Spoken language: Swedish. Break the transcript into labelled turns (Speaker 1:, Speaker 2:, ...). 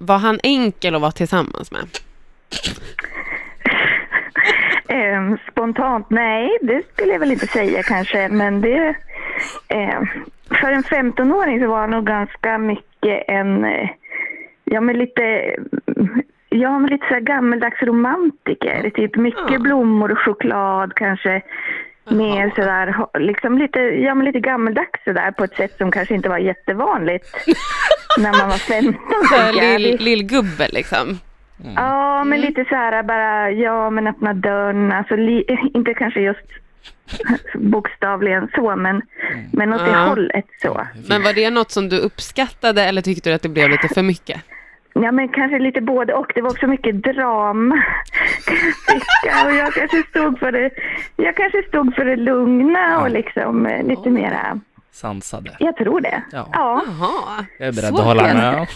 Speaker 1: Var han enkel att vara tillsammans med?
Speaker 2: Eh, spontant, nej, det skulle jag väl inte säga kanske, men det... Eh, för en 15-åring så var han nog ganska mycket en... Eh, ja, men lite... Ja, men lite så här gammeldags romantiker. Typ mycket
Speaker 1: Ja.
Speaker 2: blommor och choklad kanske. Mer
Speaker 1: Jaha.
Speaker 2: sådär, liksom lite, ja men lite gammeldags sådär på ett sätt som kanske inte var jättevanligt när man var 15.
Speaker 1: Så. Lill, lillgubbe liksom.
Speaker 2: Ja, men lite så här bara, ja men öppna dörren, alltså li, inte kanske just bokstavligen så, men, men åt det
Speaker 1: Ja.
Speaker 2: hållet så.
Speaker 1: Men var det något som du uppskattade eller tyckte du att det blev lite för mycket?
Speaker 2: Ja, men kanske lite både och. Det var också mycket drama. Och jag kanske stod för det, jag kanske stod för det lugna och liksom eh, lite mera,
Speaker 3: Sansade.
Speaker 2: jag tror det.
Speaker 3: Ja.
Speaker 2: Ja.
Speaker 1: Jaha.
Speaker 3: Jag är beredd
Speaker 1: Så
Speaker 3: att hålla med.